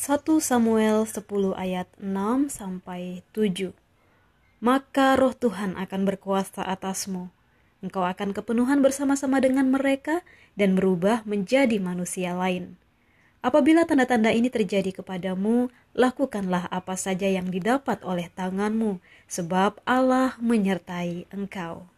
1 Samuel 10 ayat 6 sampai 7. Maka roh Tuhan akan berkuasa atasmu. Engkau akan kepenuhan bersama-sama dengan mereka dan berubah menjadi manusia lain. Apabila tanda-tanda ini terjadi kepadamu, lakukanlah apa saja yang didapat oleh tanganmu, sebab Allah menyertai engkau.